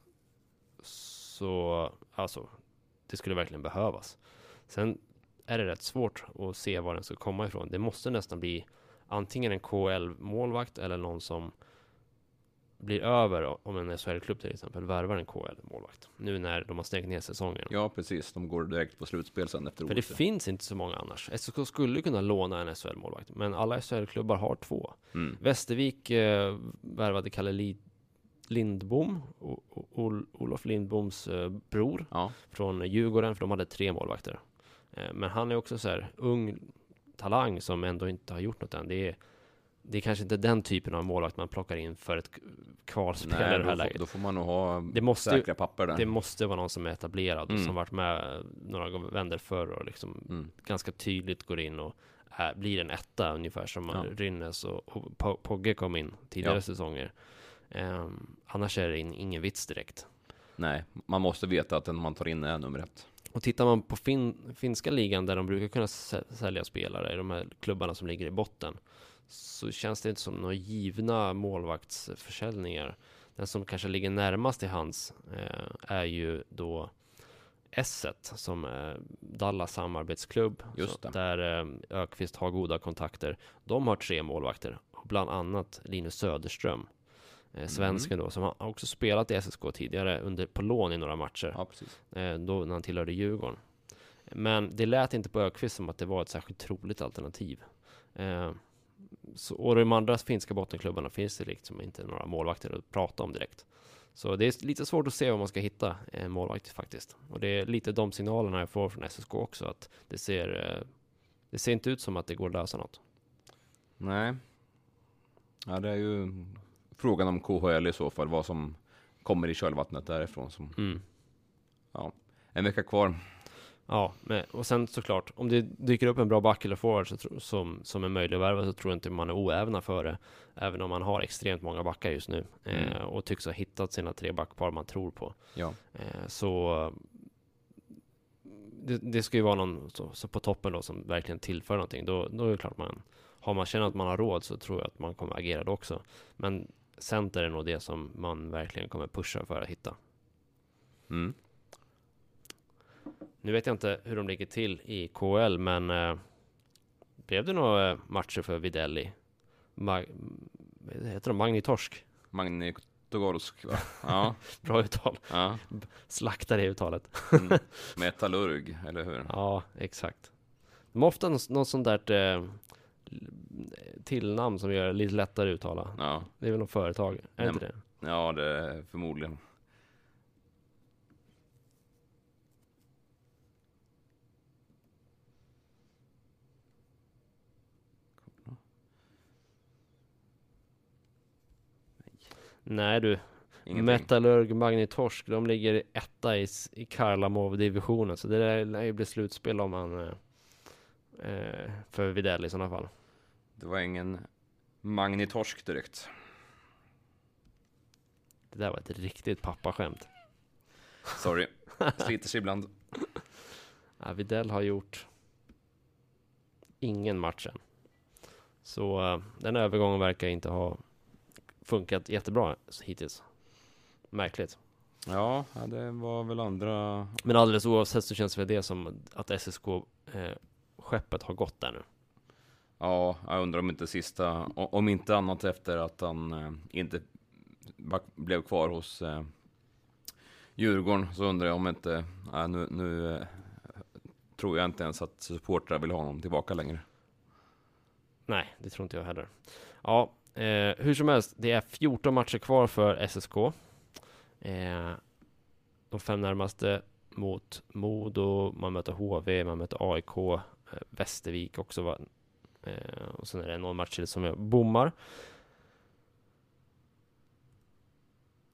så, alltså, det skulle verkligen behövas. Sen är det rätt svårt att se var den ska komma ifrån. Det måste nästan bli antingen en KL-målvakt eller någon som blir över om en SHL-klubb till exempel värvar en KL-målvakt. Nu när de har stängt ner säsongen. Ja, precis. De går direkt på slutspel sen efter För det finns inte så många annars. SSK skulle kunna låna en SHL-målvakt, men alla SHL-klubbar har två. Mm. Västervik eh, värvade Kalle Li- Lindbom, o- o- Ol- Olof Lindboms eh, bror Ja, från Djurgården, för de hade tre målvakter. Eh, men han är också så här ung talang som ändå inte har gjort något än. Det är, det är kanske inte den typen av målvakt man plockar in för ett kvalspel i det då, här får, läget. då får man nog ha Det måste säkra papper där. Det måste vara någon som är etablerad och Mm. som varit med några vänder förr och liksom Mm. ganska tydligt går in och är, blir en etta ungefär som Ja. Rynnes och, och Po- Pogge kom in tidigare Ja. säsonger. Ehm, annars är det in, ingen vits direkt. Nej, man måste veta att den man tar in är nummer ett. Och tittar man på fin, finska ligan där de brukar kunna sä- sälja spelare, i de här klubbarna som ligger i botten, så känns det inte som några givna målvaktsförsäljningar. Den som kanske ligger närmast till hands eh, är ju då Esset som är Dallas samarbetsklubb. Där eh, Ökvist har goda kontakter. De har tre målvakter, bland annat Linus Söderström. Eh, svensken då, som har också spelat i SSK tidigare under, på lån i några matcher Ja, eh, då när han tillhörde Djurgården. Men det lät inte på Ökvist som att det var ett särskilt troligt alternativ. Så, och de andra finska bottenklubbarna finns det liksom inte några målvakter att prata om direkt. Så det är lite svårt att se vad man ska hitta en målvakt faktiskt. Och det är lite de signalerna jag får från SSK också, att det ser, eh, det ser inte ut som att det går att lösa något. Nej. Ja, det är ju frågan om KHL i så fall, vad som kommer i kölvattnet därifrån. Som, Mm. ja, en vecka kvar. Ja, men, och sen såklart, om det dyker upp en bra back eller forward så, tro- som, som är möjlig att värva så tror jag inte man är oävna för det. Även om man har extremt många backar just nu eh, Mm. och tycks ha hittat sina tre backpar man tror på. Ja. Eh, så det, det ska ju vara någon så, så på toppen då som verkligen tillför någonting. Då, då är det klart man, har man känner att man har råd så tror jag att man kommer agera då också. Men center är nog det som man verkligen kommer pusha för att hitta. Mm. Nu vet jag inte hur de ligger till i KL, men eh, blev det några eh, matcher för Videlli? Mag, heter de? Magnitorsk? Magnitogorsk, va? *laughs* Ja, Bra uttal. ja. Slaktar det uttalet. Mm. *laughs* Metallurg, eller hur? Ja, exakt. De har ofta något, sånt där eh, tillnamn som gör det lite lättare att uttala. Ja, Det är väl något företag? Är Nej, inte det? ja det är förmodligen. Nej du, Ingenting. Metallurg Magnitorsk, de ligger etta i, i Karlamov-divisionen, så det där lär ju bli slutspel om man eh, eh, för Videll i sådana fall. Det var ingen magnitorsk direkt. Det där var ett riktigt pappaskämt. Sorry, *laughs* sliter sig ibland. Ja, Videll har gjort ingen match än. Så eh, den övergången verkar inte ha funkat jättebra hittills. Märkligt. Ja, det var väl andra... Men alldeles oavsett så känns väl det som att SSK eh, har gått där nu. Ja, jag undrar om inte sista, om inte annat efter att han eh, inte blev kvar hos eh, Djurgården, så undrar jag om inte, nej, nu, nu tror jag inte ens att supportrar vill ha honom tillbaka längre. Nej, det tror inte jag heller. Ja, eh, hur som helst, det är 14 matcher kvar för SSK. Eh, de fem närmaste mot Modo, man möter HV, man möter AIK, eh, Västervik också. Va? Eh, och sen är det någon match till som jag bommar.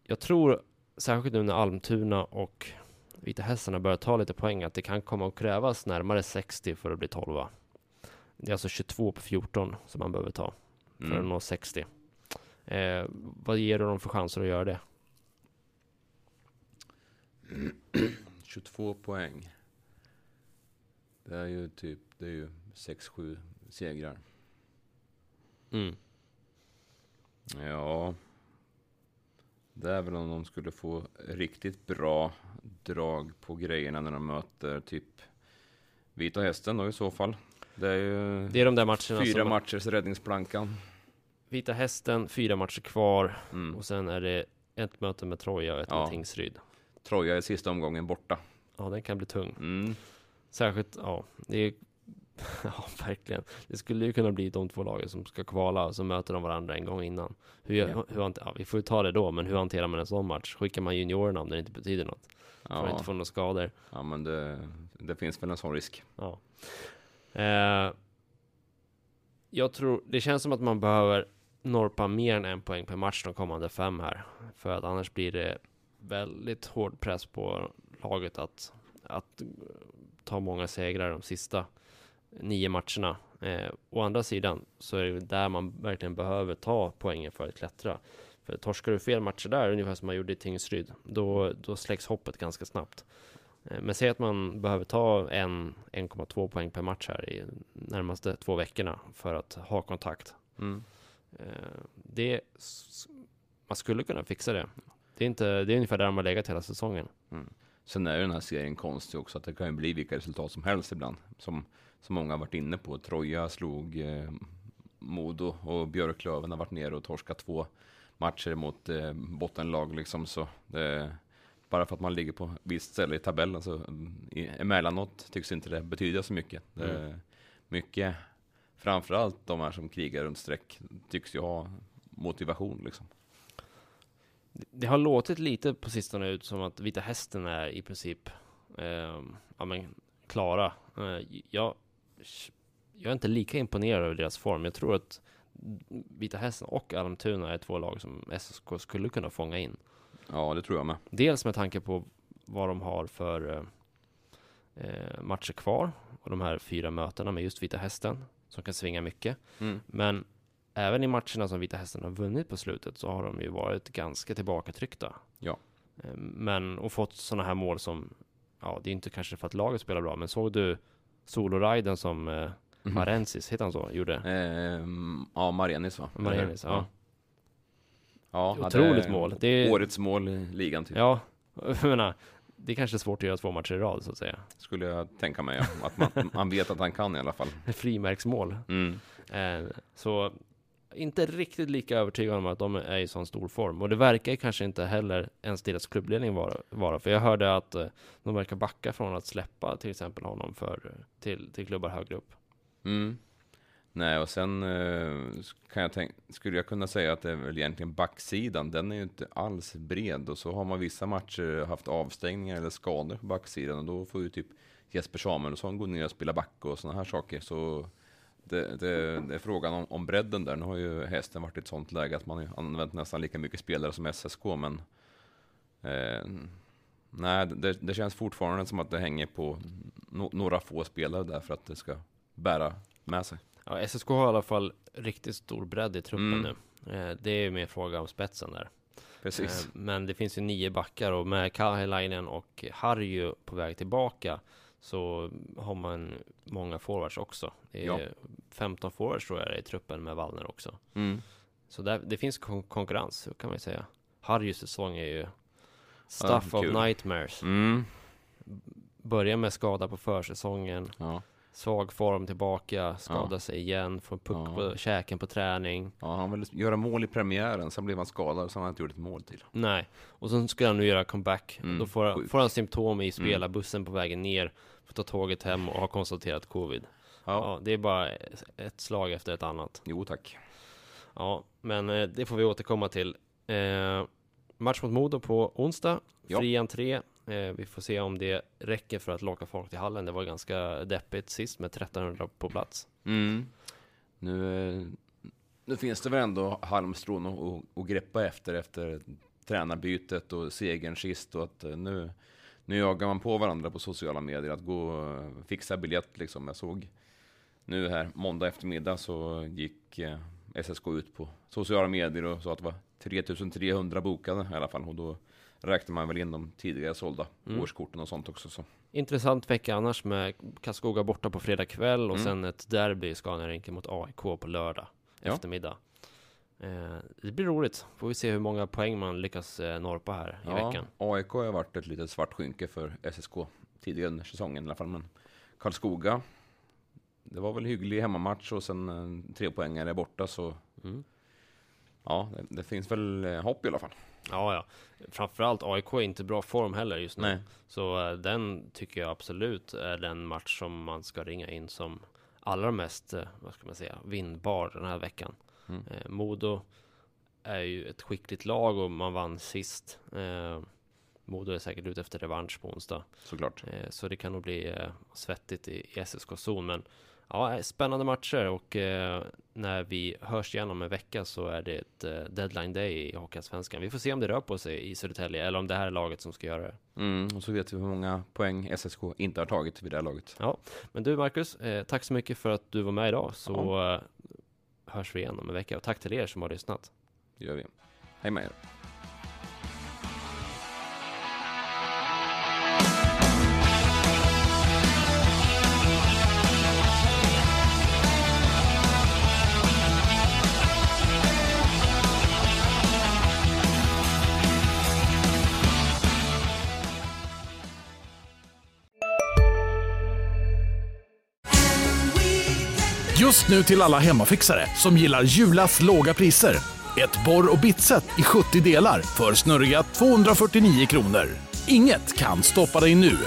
Jag tror, särskilt nu när Almtuna och Vita Hästarna börjar ta lite poäng, att det kan komma att krävas närmare 60 för att bli 12. Det är alltså 22 på 14 som man behöver ta för att Mm. nå 60. Eh, vad ger du dem för chanser att göra det? *clears throat* 22 poäng. Det är ju typ, det är ju 6-7 segrar. Mm. Ja, det är väl om de skulle få riktigt bra drag på grejerna när de möter typ Vita Hästen då i så fall. Det är ju Det är de där matcherna fyra som matchers räddningsplankan. Vita Hästen, fyra matcher kvar Mm. och sen är det ett möte med Troja och ett Ja. med Tingsryd. Troja i sista omgången borta. Ja, den kan bli tung. Mm. Särskilt, ja, det är *laughs* Ja, verkligen. Det skulle ju kunna bli de två lagen som ska kvala och så möter de varandra en gång innan. Hur, Ja. hur, ja, vi får ju ta det då, men hur hanterar man en sån match? Skickar man juniorerna om det inte betyder något? För att Ja, inte få några skador? ja, men det, det finns väl en sån risk. Ja. Eh, jag tror, det känns som att man behöver norpa mer än en poäng per match de kommande fem här. För att annars blir det väldigt hård press på laget att, att ta många segrar de sista nio matcherna. Eh, å andra sidan så är det där man verkligen behöver ta poängen för att klättra. För torskar du fel matcher där, ungefär som man gjorde i Tingsryd, då, då släcks hoppet ganska snabbt. Eh, Men säg att man behöver ta en 1,2 poäng per match här i närmaste två veckorna för att ha kontakt. Mm. Eh, Det, man skulle kunna fixa det. Det är, inte, det är ungefär där de har legat hela säsongen. Sen är ju den här serien konstig också, att det kan ju bli vilka resultat som helst ibland. Som, som många har varit inne på. Troja slog eh, Modo och Björklöven har varit nere och torskat två matcher mot eh, bottenlag liksom. Så det, bara för att man ligger på visst ställe i tabellen så mm, i, emellanåt tycks inte det betyda så mycket. Är mycket, framförallt de här som krigar runt streck, tycks ju ha motivation liksom. Det har låtit lite på sistone ut som att Vita Hästen är i princip eh, ja, men, klara. Eh, jag, jag är inte lika imponerad över deras form. Jag tror att Vita Hästen och Almtuna är två lag som SSK skulle kunna fånga in. Ja, det tror jag med. Dels med tanke på vad de har för eh, eh, matcher kvar och de här fyra mötena med just Vita Hästen som kan svinga mycket. Mm. Men även i matcherna som Vita Hästen har vunnit på slutet så har de ju varit ganska tillbakatryckta. Ja. Eh, Men och fått sådana här mål som, ja det är inte kanske för att laget spelar bra, men såg du soloriden som eh, Mhm. Marensis, heter han så, gjorde? Ehm, ja, Marenis va? Marenis, ja. Ja, ja, Otroligt det är mål. Det är, Årets mål i ligan typ. ja, *laughs* jag menar, det är kanske svårt att göra två matcher i rad så att säga. Skulle jag tänka mig. Ja. Att man, *laughs* man vet att han kan i alla fall. *laughs* Frimärksmål. Mm. Eh, så inte riktigt lika övertygad om att de är i sån stor form. Och det verkar kanske inte heller ens deras klubbledning vara. vara. För jag hörde att eh, de verkar backa från att släppa till exempel honom för, till, till klubbar högre upp. Mm. Nej, och sen eh, kan jag tänka, skulle jag kunna säga att det är väl egentligen backsidan. Den är ju inte alls bred och så har man vissa matcher haft avstängningar eller skador på backsidan och då får ju typ Jesper Samuelsson gå ner och spela back och sådana här saker. Så det, det, det är frågan om, om bredden där. Nu har ju hästen varit i ett sånt läge att man har använt nästan lika mycket spelare som SSK, men eh, nej, det, det, känns fortfarande som att det hänger på no, några få spelare där för att det ska bära med sig. Ja, SSK har i alla fall riktigt stor bredd i truppen mm. nu. Eh, det är mer fråga om spetsen där. Precis. Eh, men det finns ju nio backar och med Kahelainen och Harju på väg tillbaka så har man många forwards också. Det är ja. 15 forwards tror jag i truppen med Wallner också. Mm. Så där, det finns kon konkurrens kan man ju säga. Harrys säsong är ju stuff ja, of nightmares. Mm. Börjar med skada på försäsongen. Ja. Svag form tillbaka, skadar ja. sig igen, får puck ja. på käken på träning. Ja, han ville göra mål i premiären, sen blev han skadad, så han inte gjort ett mål till. Nej, och sen ska han nu göra comeback. Mm. Då får, får han symptom i mm. spelarbussen på vägen ner, får ta tåget hem och har konstaterat covid. Ja. ja. det är bara ett slag efter ett annat. Jo, tack. Ja, men eh, det får vi återkomma till. Eh, match mot Modo på onsdag, fri entré. Eh, vi får se om det räcker för att locka folk till hallen. Det var ganska deppigt sist med 1300 på plats. Mm. Nu, eh, nu finns det väl ändå halmstrån att, att greppa efter, efter tränarbytet och segern sist och att eh, nu, nu jagar man på varandra på sociala medier att gå och fixa biljett liksom. Jag såg nu här måndag eftermiddag så gick SSK ut på sociala medier och sa att det var 3300 bokade i alla fall och då räknar man väl in de tidigare sålda mm. årskorten och sånt också. Så. Intressant vecka annars med Karlskoga borta på fredag kväll och mm. sen ett derby i Scaniarinken mot AIK på lördag ja. eftermiddag. Eh, det blir roligt. Får vi se hur många poäng man lyckas eh, norpa här i ja, veckan. AIK har varit ett litet svart skynke för SSK tidigare under säsongen i alla fall. Men Karlskoga, det var väl hygglig hemmamatch och sen eh, tre poängare borta så mm. ja, det, det, finns väl eh, hopp i alla fall. Ja, ja. Framförallt AIK är inte bra form heller just nu. Nej. Så uh, den tycker jag absolut är den match som man ska ringa in som allra mest, uh, vad ska man säga, vinnbar den här veckan. Mm. Uh, Modo är ju ett skickligt lag och man vann sist. Modo är säkert ute efter revansch på onsdag. Såklart. så det kan nog bli svettigt i, i SSK-zon. Men Ja, spännande matcher och eh, när vi hörs igen om en vecka så är det ett eh, deadline day i Hockeyallsvenskan. Vi får se om det rör på sig i Södertälje eller om det här är laget som ska göra det. Mm, och så vet vi hur många poäng SSK inte har tagit vid det här laget. Ja, men du Marcus, eh, tack så mycket för att du var med idag så ja. Eh, hörs vi igen om en vecka och tack till er som har lyssnat. Det gör vi. Hej med er. Nu till alla hemmafixare som gillar Julas låga priser. Ett borr och bitset i 70 delar för snurriga 249 kronor. Inget kan stoppa dig nu.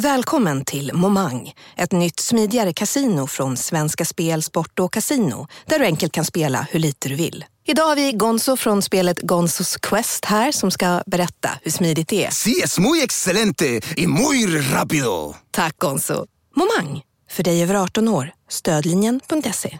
Välkommen till Momang, ett nytt smidigare casino från Svenska Spel, Sport och Casino där du enkelt kan spela hur lite du vill. Idag har vi Gonzo från spelet Gonzos Quest här som ska berätta hur smidigt det är. Sí, es muy excelente y muy rápido! Tack Gonzo! Momang, för dig över 18 år. Stödlinjen.se.